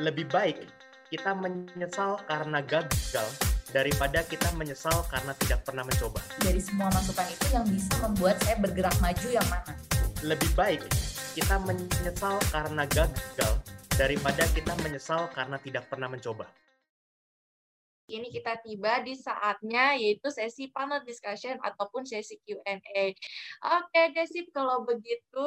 Lebih baik kita menyesal karena gagal daripada kita menyesal karena tidak pernah mencoba. Dari semua masukan itu yang bisa membuat saya bergerak maju yang mana? Lebih baik kita menyesal karena gagal daripada kita menyesal karena tidak pernah mencoba. Ini kita tiba di saatnya yaitu sesi panel discussion ataupun sesi Q&A. Oke, Desip, kalau begitu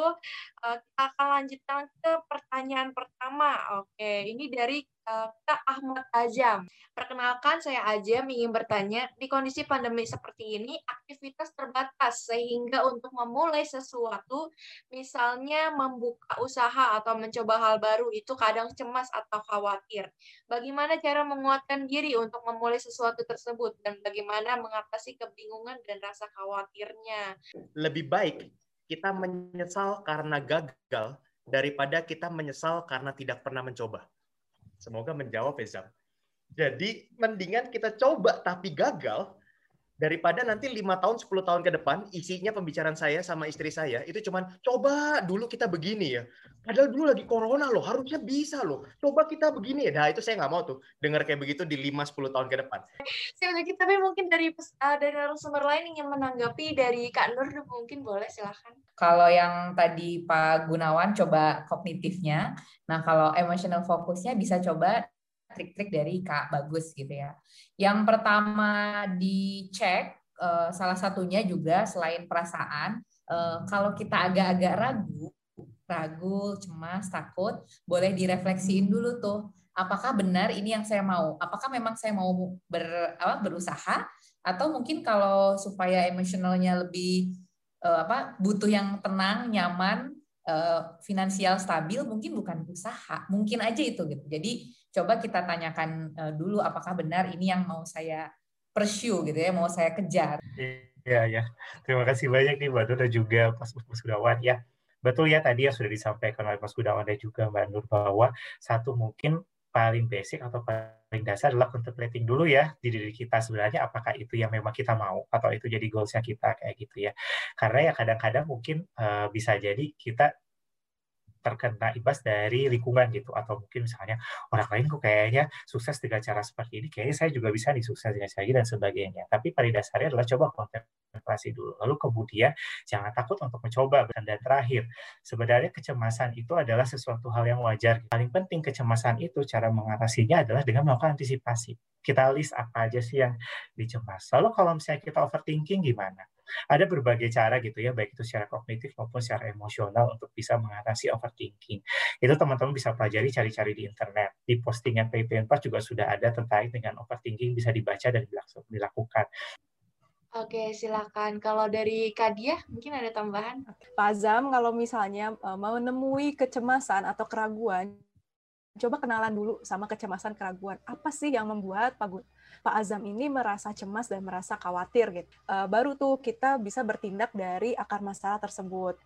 eh, kita akan lanjutkan ke pertanyaan pertama. Oke, ini dari Kak Ahmad Azam. Perkenalkan, saya Azam ingin bertanya, di kondisi pandemi seperti ini, aktivitas terbatas sehingga untuk memulai sesuatu, misalnya membuka usaha atau mencoba hal baru, itu kadang cemas atau khawatir. Bagaimana cara menguatkan diri untuk memulai sesuatu tersebut, dan bagaimana mengatasi kebingungan dan rasa khawatirnya? Lebih baik kita menyesal karena gagal daripada kita menyesal karena tidak pernah mencoba. Semoga menjawab ya. Jadi mendingan kita coba tapi gagal daripada nanti lima tahun 10 tahun ke depan isinya pembicaraan saya sama istri saya itu cuman coba dulu kita begini ya. Padahal dulu lagi corona loh harusnya bisa loh. Coba kita begini ya. Nah itu saya nggak mau tuh dengar kayak begitu di 5 10 tahun ke depan. Tapi mungkin dari uh, dari narasumber lain yang menanggapi dari Kak Nur mungkin boleh silahkan kalau yang tadi Pak Gunawan coba kognitifnya. Nah kalau emotional fokusnya bisa coba trik-trik dari Kak Bagus gitu ya. Yang pertama dicek uh, salah satunya juga selain perasaan, uh, kalau kita agak-agak ragu, ragu, cemas, takut, boleh direfleksiin dulu tuh. Apakah benar ini yang saya mau? Apakah memang saya mau ber, apa, berusaha? Atau mungkin kalau supaya emosionalnya lebih uh, apa butuh yang tenang, nyaman, uh, finansial stabil, mungkin bukan usaha, mungkin aja itu gitu. Jadi coba kita tanyakan uh, dulu apakah benar ini yang mau saya pursue gitu ya, mau saya kejar. Iya ya, terima kasih banyak nih Mbak dan juga Mas, Mas Gudawan ya. Betul ya tadi yang sudah disampaikan oleh Mas Gudawan dan juga Mbak Nur bahwa satu mungkin paling basic atau paling dasar adalah contemplating dulu ya di diri kita sebenarnya apakah itu yang memang kita mau atau itu jadi goalsnya kita kayak gitu ya. Karena ya kadang-kadang mungkin uh, bisa jadi kita terkena imbas dari lingkungan gitu. Atau mungkin misalnya orang lain kok kayaknya sukses dengan cara seperti ini kayaknya saya juga bisa nih sukses dengan cara dan sebagainya. Tapi pada dasarnya adalah coba kontemplasi dulu. Lalu kemudian jangan takut untuk mencoba. Dan terakhir sebenarnya kecemasan itu adalah sesuatu hal yang wajar. Paling penting kecemasan itu cara mengatasinya adalah dengan melakukan antisipasi. Kita list apa aja sih yang dicemas lalu kalau misalnya kita overthinking gimana ada berbagai cara gitu ya, baik itu secara kognitif maupun secara emosional untuk bisa mengatasi overthinking. Itu teman-teman bisa pelajari cari-cari di internet. Di postingan PP4 juga sudah ada terkait dengan overthinking bisa dibaca dan dilakukan. Oke, silakan. Kalau dari Kadia, mungkin ada tambahan? Pak Azam, kalau misalnya mau menemui kecemasan atau keraguan, coba kenalan dulu sama kecemasan keraguan. Apa sih yang membuat Pak Pak Azam ini merasa cemas dan merasa khawatir gitu. Uh, baru tuh kita bisa bertindak dari akar masalah tersebut.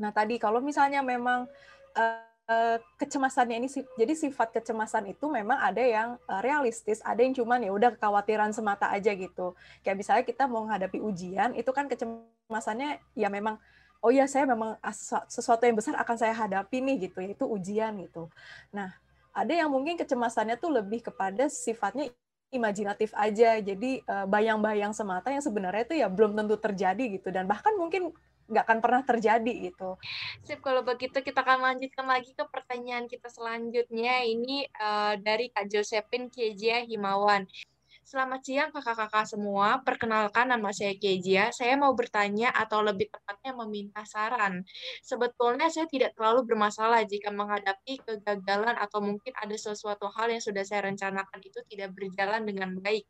Nah tadi kalau misalnya memang uh, kecemasannya ini jadi sifat kecemasan itu memang ada yang uh, realistis, ada yang cuman ya udah kekhawatiran semata aja gitu. Kayak misalnya kita mau menghadapi ujian, itu kan kecemasannya ya memang oh ya saya memang sesuatu yang besar akan saya hadapi nih gitu, yaitu ujian gitu. Nah, ada yang mungkin kecemasannya tuh lebih kepada sifatnya imajinatif aja jadi eh, bayang-bayang semata yang sebenarnya itu ya belum tentu terjadi gitu dan bahkan mungkin nggak akan pernah terjadi gitu. Sip, kalau begitu kita akan lanjutkan lagi ke pertanyaan kita selanjutnya. Ini uh, dari Kak Josephine Kezia Himawan. Selamat siang kakak-kakak semua. Perkenalkan nama saya Kezia. Saya mau bertanya atau lebih tepatnya meminta saran. Sebetulnya saya tidak terlalu bermasalah jika menghadapi kegagalan atau mungkin ada sesuatu hal yang sudah saya rencanakan itu tidak berjalan dengan baik.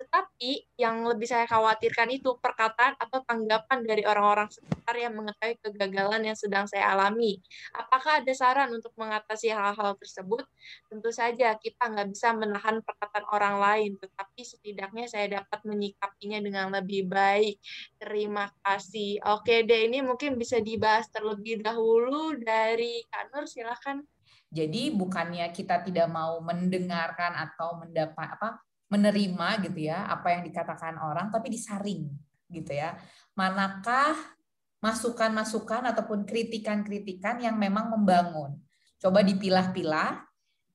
Tetapi yang lebih saya khawatirkan itu perkataan atau tanggapan dari orang-orang sekitar yang mengetahui kegagalan yang sedang saya alami. Apakah ada saran untuk mengatasi hal-hal tersebut? Tentu saja kita nggak bisa menahan perkataan orang lain, tetapi tapi setidaknya saya dapat menyikapinya dengan lebih baik. Terima kasih. Oke deh, ini mungkin bisa dibahas terlebih dahulu dari Kak Nur, silahkan. Jadi bukannya kita tidak mau mendengarkan atau mendapat apa menerima gitu ya apa yang dikatakan orang, tapi disaring gitu ya. Manakah masukan-masukan ataupun kritikan-kritikan yang memang membangun? Coba dipilah-pilah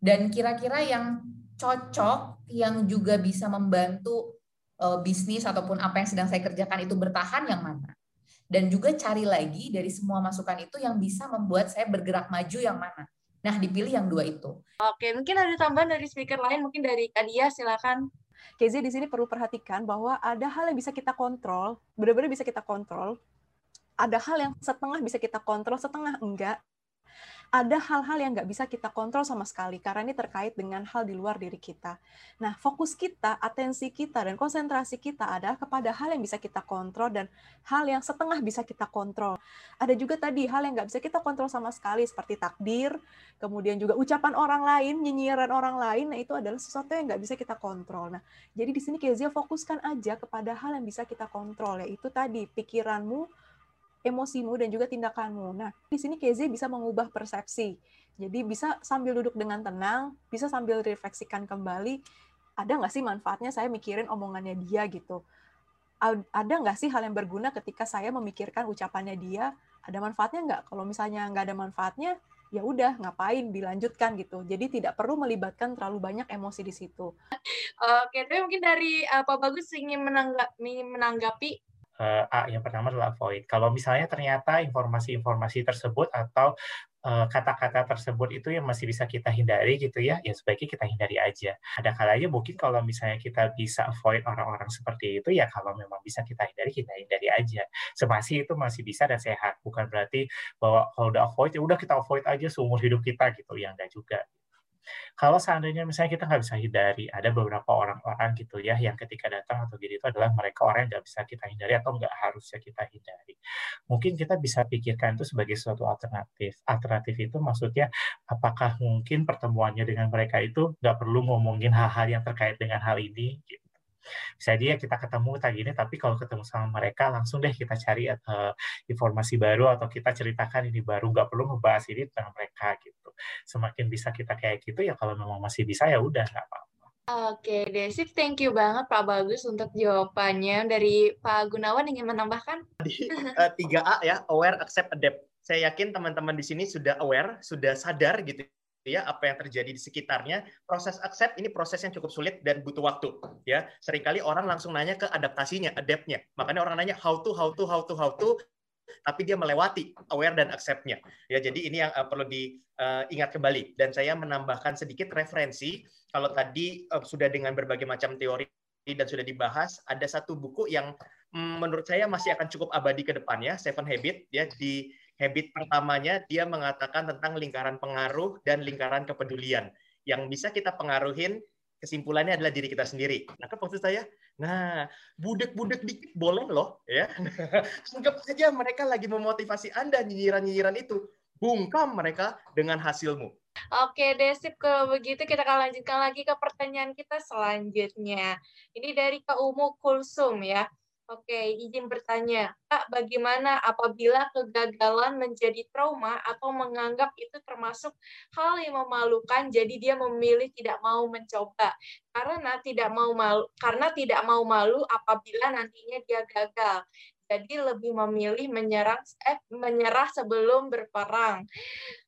Dan kira-kira yang cocok, yang juga bisa membantu uh, bisnis ataupun apa yang sedang saya kerjakan itu bertahan yang mana? Dan juga cari lagi dari semua masukan itu yang bisa membuat saya bergerak maju yang mana. Nah, dipilih yang dua itu. Oke, mungkin ada tambahan dari speaker lain, mungkin dari Kadia, silakan. Kezi di sini perlu perhatikan bahwa ada hal yang bisa kita kontrol, benar-benar bisa kita kontrol. Ada hal yang setengah bisa kita kontrol, setengah enggak ada hal-hal yang nggak bisa kita kontrol sama sekali karena ini terkait dengan hal di luar diri kita. Nah, fokus kita, atensi kita, dan konsentrasi kita adalah kepada hal yang bisa kita kontrol dan hal yang setengah bisa kita kontrol. Ada juga tadi hal yang nggak bisa kita kontrol sama sekali seperti takdir, kemudian juga ucapan orang lain, nyinyiran orang lain, nah itu adalah sesuatu yang nggak bisa kita kontrol. Nah, jadi di sini Kezia fokuskan aja kepada hal yang bisa kita kontrol, yaitu tadi pikiranmu, emosimu dan juga tindakanmu. Nah, di sini Keze bisa mengubah persepsi. Jadi bisa sambil duduk dengan tenang, bisa sambil refleksikan kembali, ada nggak sih manfaatnya saya mikirin omongannya dia gitu. Ada nggak sih hal yang berguna ketika saya memikirkan ucapannya dia? Ada manfaatnya nggak? Kalau misalnya nggak ada manfaatnya, ya udah ngapain dilanjutkan gitu. Jadi tidak perlu melibatkan terlalu banyak emosi di situ. Oke, tapi mungkin dari uh, Pak Bagus ingin menanggapi, menanggapi A yang pertama adalah avoid. Kalau misalnya ternyata informasi-informasi tersebut atau eh, kata-kata tersebut itu yang masih bisa kita hindari gitu ya, ya sebaiknya kita hindari aja. Ada kalanya mungkin kalau misalnya kita bisa avoid orang-orang seperti itu, ya kalau memang bisa kita hindari, kita hindari aja. Semasi itu masih bisa dan sehat. Bukan berarti bahwa kalau udah avoid, ya udah kita avoid aja seumur hidup kita gitu, ya enggak juga. Kalau seandainya misalnya kita nggak bisa hindari, ada beberapa orang-orang gitu ya yang ketika datang atau gitu itu adalah mereka orang yang nggak bisa kita hindari atau nggak harusnya kita hindari. Mungkin kita bisa pikirkan itu sebagai suatu alternatif. Alternatif itu maksudnya apakah mungkin pertemuannya dengan mereka itu nggak perlu ngomongin hal-hal yang terkait dengan hal ini gitu bisa dia kita ketemu tadi ini tapi kalau ketemu sama mereka langsung deh kita cari uh, informasi baru atau kita ceritakan ini baru nggak perlu membahas ini tentang mereka gitu semakin bisa kita kayak gitu ya kalau memang masih bisa ya udah nggak apa-apa Oke, Desip, thank you banget Pak Bagus untuk jawabannya. Dari Pak Gunawan ingin menambahkan? Di uh, 3A ya, aware, accept, adapt. Saya yakin teman-teman di sini sudah aware, sudah sadar gitu ya apa yang terjadi di sekitarnya proses accept ini proses yang cukup sulit dan butuh waktu ya. Seringkali orang langsung nanya ke adaptasinya adaptnya. Makanya orang nanya how to how to how to how to tapi dia melewati aware dan accept-nya. Ya jadi ini yang uh, perlu diingat uh, kembali. Dan saya menambahkan sedikit referensi kalau tadi uh, sudah dengan berbagai macam teori dan sudah dibahas ada satu buku yang mm, menurut saya masih akan cukup abadi ke depannya Seven Habit ya di habit pertamanya dia mengatakan tentang lingkaran pengaruh dan lingkaran kepedulian. Yang bisa kita pengaruhin kesimpulannya adalah diri kita sendiri. Nah, kan maksud saya, nah, budek-budek dikit boleh loh, ya. Anggap saja mereka lagi memotivasi Anda nyinyiran-nyinyiran itu. Bungkam mereka dengan hasilmu. Oke, Desip, kalau begitu kita akan lanjutkan lagi ke pertanyaan kita selanjutnya. Ini dari Kak Umu Kulsum ya. Oke, izin bertanya, Kak, bagaimana apabila kegagalan menjadi trauma atau menganggap itu termasuk hal yang memalukan, jadi dia memilih tidak mau mencoba karena tidak mau malu, karena tidak mau malu apabila nantinya dia gagal. Jadi lebih memilih menyerang eh, menyerah sebelum berperang.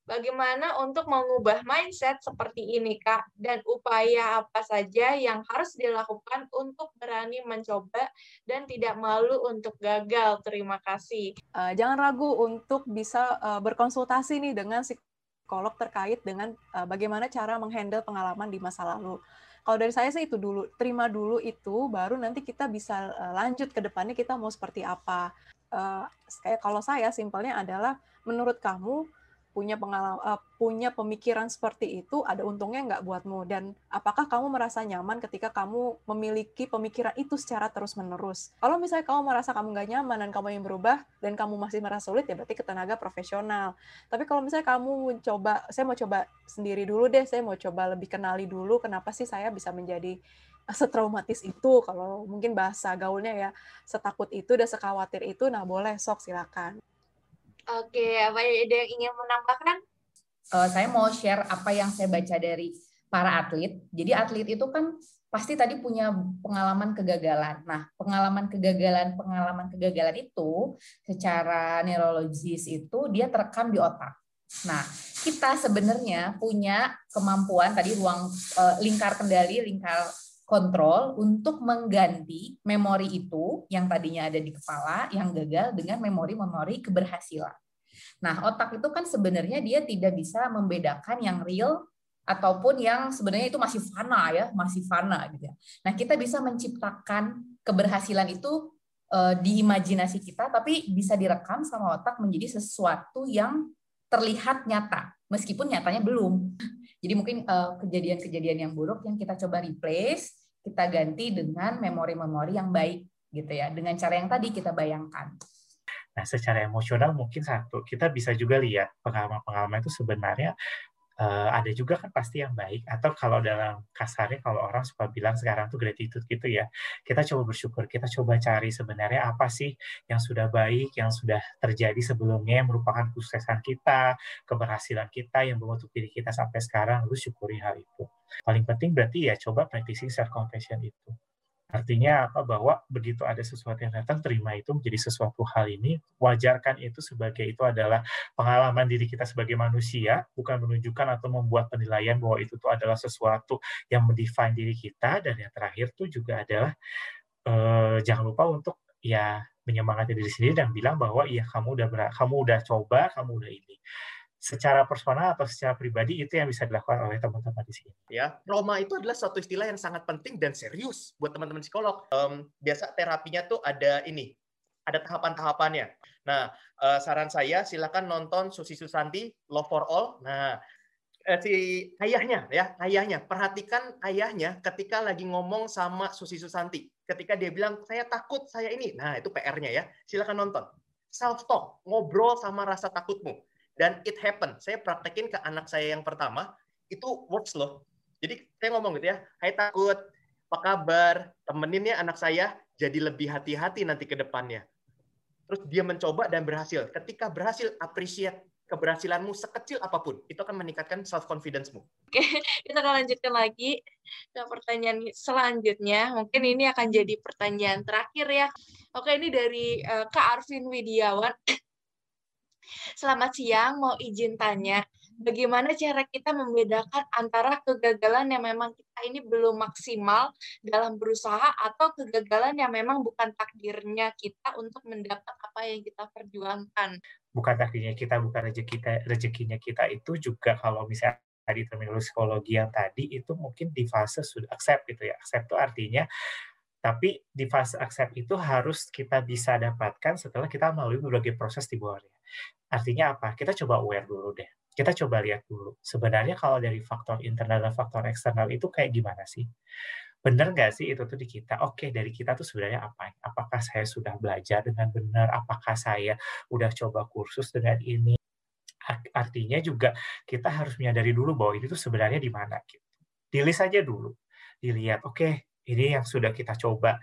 Bagaimana untuk mengubah mindset seperti ini, Kak? Dan upaya apa saja yang harus dilakukan untuk berani mencoba dan tidak malu untuk gagal? Terima kasih. Uh, jangan ragu untuk bisa uh, berkonsultasi nih dengan psikolog terkait dengan uh, bagaimana cara menghandle pengalaman di masa lalu. Kalau dari saya sih itu dulu, terima dulu itu, baru nanti kita bisa lanjut ke depannya kita mau seperti apa. Uh, kayak kalau saya simpelnya adalah menurut kamu punya pengalaman uh, punya pemikiran seperti itu ada untungnya nggak buatmu? Dan apakah kamu merasa nyaman ketika kamu memiliki pemikiran itu secara terus menerus kalau misalnya kamu merasa kamu nggak nyaman dan kamu yang berubah dan kamu masih merasa sulit ya berarti ke tenaga profesional. Tapi kalau misalnya kamu coba saya mau coba sendiri dulu deh saya mau coba lebih kenali dulu kenapa sih saya bisa menjadi setraumatis itu. Kalau mungkin bahasa gaulnya ya setakut itu dan sekhawatir itu nah boleh sok silakan Oke, apa ada yang ingin menambahkan? Uh, saya mau share apa yang saya baca dari para atlet. Jadi atlet itu kan pasti tadi punya pengalaman kegagalan. Nah, pengalaman kegagalan pengalaman kegagalan itu secara neurologis itu dia terekam di otak. Nah, kita sebenarnya punya kemampuan tadi ruang uh, lingkar kendali, lingkar kontrol untuk mengganti memori itu yang tadinya ada di kepala yang gagal dengan memori-memori keberhasilan. Nah, otak itu kan sebenarnya dia tidak bisa membedakan yang real ataupun yang sebenarnya itu masih fana ya, masih fana gitu ya. Nah, kita bisa menciptakan keberhasilan itu uh, di imajinasi kita tapi bisa direkam sama otak menjadi sesuatu yang terlihat nyata meskipun nyatanya belum. Jadi mungkin eh, kejadian-kejadian uh, yang buruk yang kita coba replace, kita ganti dengan memori-memori yang baik gitu ya, dengan cara yang tadi kita bayangkan. Nah, secara emosional mungkin satu, kita bisa juga lihat pengalaman-pengalaman itu sebenarnya uh, ada juga kan pasti yang baik. Atau kalau dalam kasarnya kalau orang suka bilang sekarang tuh gratitude gitu ya. Kita coba bersyukur kita coba cari sebenarnya apa sih yang sudah baik yang sudah terjadi sebelumnya yang merupakan kesuksesan kita keberhasilan kita yang membentuk diri kita sampai sekarang lalu syukuri hal itu. Paling penting berarti ya coba practicing self compassion itu Artinya apa? Bahwa begitu ada sesuatu yang datang, terima itu menjadi sesuatu hal ini, wajarkan itu sebagai itu adalah pengalaman diri kita sebagai manusia, bukan menunjukkan atau membuat penilaian bahwa itu tuh adalah sesuatu yang mendefine diri kita, dan yang terakhir tuh juga adalah eh, jangan lupa untuk ya menyemangati diri sendiri dan bilang bahwa iya kamu udah kamu udah coba, kamu udah ini secara personal atau secara pribadi itu yang bisa dilakukan oleh teman-teman di sini. Ya, trauma itu adalah suatu istilah yang sangat penting dan serius buat teman-teman psikolog. Um, biasa terapinya tuh ada ini, ada tahapan-tahapannya. Nah, uh, saran saya silakan nonton Susi Susanti Love for All. Nah, uh, si ayahnya ya, ayahnya perhatikan ayahnya ketika lagi ngomong sama Susi Susanti. Ketika dia bilang saya takut, saya ini. Nah, itu PR-nya ya. Silakan nonton. Self talk, ngobrol sama rasa takutmu dan it happen. Saya praktekin ke anak saya yang pertama, itu works loh. Jadi saya ngomong gitu ya, hai takut, apa kabar, temenin ya anak saya, jadi lebih hati-hati nanti ke depannya. Terus dia mencoba dan berhasil. Ketika berhasil, appreciate keberhasilanmu sekecil apa pun. Itu akan meningkatkan self-confidence-mu. Oke, kita akan lanjutkan lagi ke pertanyaan selanjutnya. Mungkin ini akan jadi pertanyaan terakhir ya. Oke, ini dari uh, Kak Arvin Widiawan. Selamat siang, mau izin tanya, bagaimana cara kita membedakan antara kegagalan yang memang kita ini belum maksimal dalam berusaha atau kegagalan yang memang bukan takdirnya kita untuk mendapat apa yang kita perjuangkan? Bukan takdirnya kita, bukan rezeki kita, rezekinya kita itu juga kalau misalnya tadi terminologi psikologi yang tadi itu mungkin di fase sudah accept gitu ya. Accept itu artinya tapi di fase accept itu harus kita bisa dapatkan setelah kita melalui berbagai proses di bawahnya. Artinya apa? Kita coba aware dulu deh. Kita coba lihat dulu. Sebenarnya kalau dari faktor internal dan faktor eksternal itu kayak gimana sih? Benar nggak sih itu tuh di kita? Oke, dari kita tuh sebenarnya apa? Apakah saya sudah belajar dengan benar? Apakah saya udah coba kursus dengan ini? Artinya juga kita harus menyadari dulu bahwa itu tuh sebenarnya di mana gitu. Saja dulu. Dilihat, oke, ini yang sudah kita coba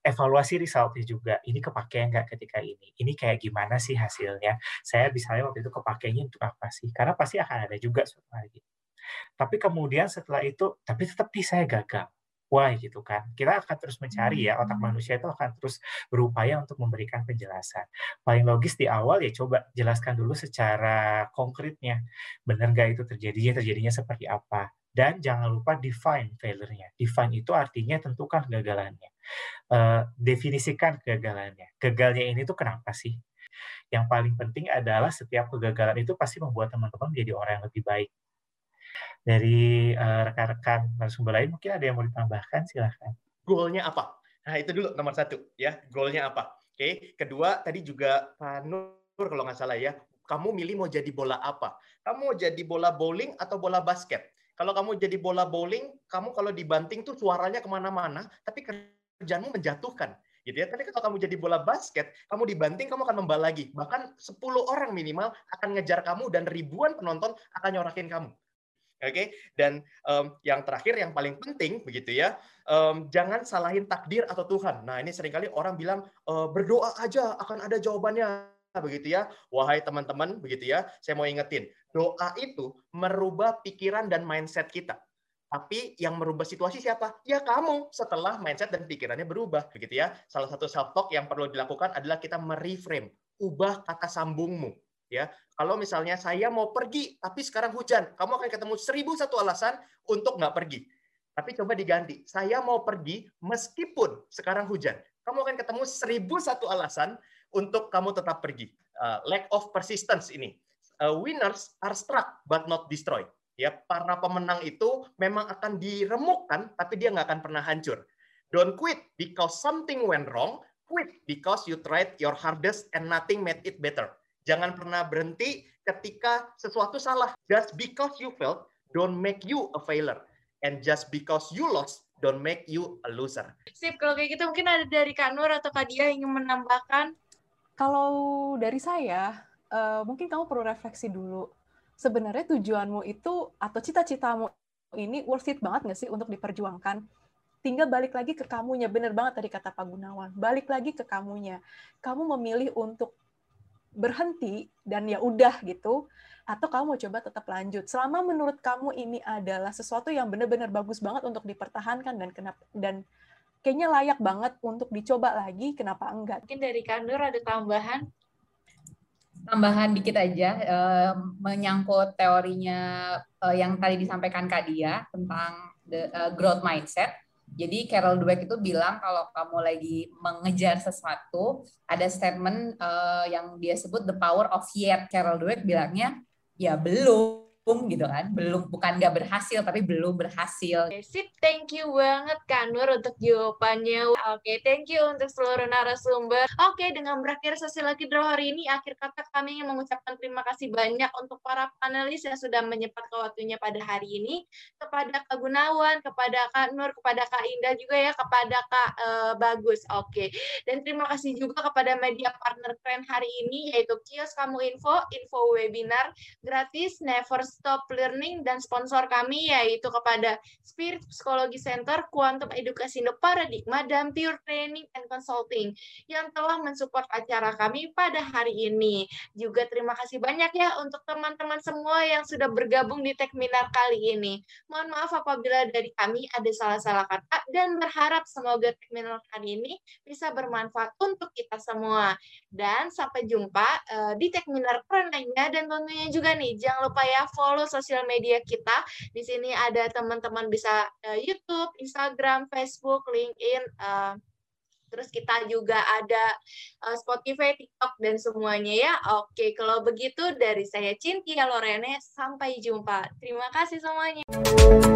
evaluasi resultnya juga ini kepake nggak ketika ini? Ini kayak gimana sih hasilnya? Saya misalnya waktu itu kepakainya untuk apa sih? Karena pasti akan ada juga suatu hari gitu. tapi kemudian setelah itu tapi tetap di saya gagal. Why gitu kan? Kita akan terus mencari ya otak hmm. manusia itu akan terus berupaya untuk memberikan penjelasan. Paling logis di awal ya coba jelaskan dulu secara konkretnya. Benar nggak itu terjadinya? Terjadinya seperti apa? Dan jangan lupa define failure-nya. Define itu artinya tentukan kegagalannya. Uh, definisikan kegagalannya. Gagalnya ini tuh kenapa sih? Yang paling penting adalah setiap kegagalan itu pasti membuat teman-teman menjadi orang yang lebih baik. Dari uh, rekan-rekan narasumber lain mungkin ada yang mau ditambahkan, silahkan. Goalnya apa? Nah itu dulu nomor satu ya, goalnya apa? Oke, kedua tadi juga Pak Nur kalau nggak salah ya, kamu milih mau jadi bola apa? Kamu mau jadi bola bowling atau bola basket? Kalau kamu jadi bola bowling, kamu kalau dibanting tuh suaranya ke mana-mana, tapi kerjaanmu menjatuhkan. Gitu ya. Tapi kalau kamu jadi bola basket, kamu dibanting, kamu akan membal lagi. Bahkan 10 orang minimal akan ngejar kamu dan ribuan penonton akan nyorakin kamu. Oke, okay? dan um, yang terakhir yang paling penting begitu ya, um, jangan salahin takdir atau Tuhan. Nah ini sering kali orang bilang e, berdoa aja akan ada jawabannya begitu ya. Wahai teman-teman, begitu ya. Saya mau ingetin, doa itu merubah pikiran dan mindset kita. Tapi yang merubah situasi siapa? Ya kamu setelah mindset dan pikirannya berubah, begitu ya. Salah satu self talk yang perlu dilakukan adalah kita mereframe, ubah kata sambungmu. ya. Kalau misalnya saya mau pergi tapi sekarang hujan, kamu akan ketemu seribu satu alasan untuk nggak pergi. Tapi coba diganti, saya mau pergi meskipun sekarang hujan. Kamu akan ketemu seribu satu alasan untuk kamu tetap pergi. Uh, lack of persistence ini. Uh, winners are struck but not destroyed. Ya, para pemenang itu memang akan diremukkan, tapi dia nggak akan pernah hancur. Don't quit because something went wrong. Quit because you tried your hardest and nothing made it better. Jangan pernah berhenti ketika sesuatu salah. Just because you failed, don't make you a failure. And just because you lost, don't make you a loser. Sip, kalau kayak gitu mungkin ada dari Kak Nur atau Kak Dia ingin menambahkan? Kalau dari saya, uh, mungkin kamu perlu refleksi dulu. Sebenarnya tujuanmu itu atau cita-citamu ini worth it banget nggak sih untuk diperjuangkan? Tinggal balik lagi ke kamunya. Bener banget tadi kata Pak Gunawan. Balik lagi ke kamunya. Kamu memilih untuk berhenti dan ya udah gitu atau kamu mau coba tetap lanjut selama menurut kamu ini adalah sesuatu yang benar-benar bagus banget untuk dipertahankan dan kenapa dan kayaknya layak banget untuk dicoba lagi kenapa enggak mungkin dari Kandur ada tambahan tambahan dikit aja uh, menyangkut teorinya uh, yang tadi disampaikan Kak Dia tentang the uh, growth mindset jadi Carol Dweck itu bilang kalau kamu lagi mengejar sesuatu, ada statement uh, yang dia sebut the power of yet. Carol Dweck bilangnya ya belum gitu kan. Belum bukan nggak berhasil tapi belum berhasil. Sip. Thank you banget Kak Nur untuk jawabannya. Oke okay, thank you untuk seluruh narasumber. Oke okay, dengan berakhir sesi lagi draw hari ini akhir kata kami ingin mengucapkan terima kasih banyak untuk para panelis yang sudah menyempatkan waktunya pada hari ini. Kepada Kak Gunawan kepada Kak Nur kepada Kak Indah juga ya kepada Kak uh, Bagus. Oke. Okay. dan terima kasih juga kepada media partner keren hari ini yaitu Kios Kamu Info info webinar gratis never Stop Learning dan sponsor kami yaitu kepada Spirit Psikologi Center, Quantum Education The Paradigma, dan Pure Training and Consulting yang telah mensupport acara kami pada hari ini. Juga terima kasih banyak ya untuk teman-teman semua yang sudah bergabung di Techminar kali ini. Mohon maaf apabila dari kami ada salah-salah kata dan berharap semoga Techminar kali ini bisa bermanfaat untuk kita semua. Dan sampai jumpa uh, di Techminar keren dan tentunya juga nih jangan lupa ya follow follow sosial media kita. Di sini ada teman-teman bisa uh, YouTube, Instagram, Facebook, LinkedIn, uh, Terus kita juga ada uh, Spotify, TikTok, dan semuanya ya. Oke, kalau begitu dari saya Cintia Lorene, sampai jumpa. Terima kasih semuanya.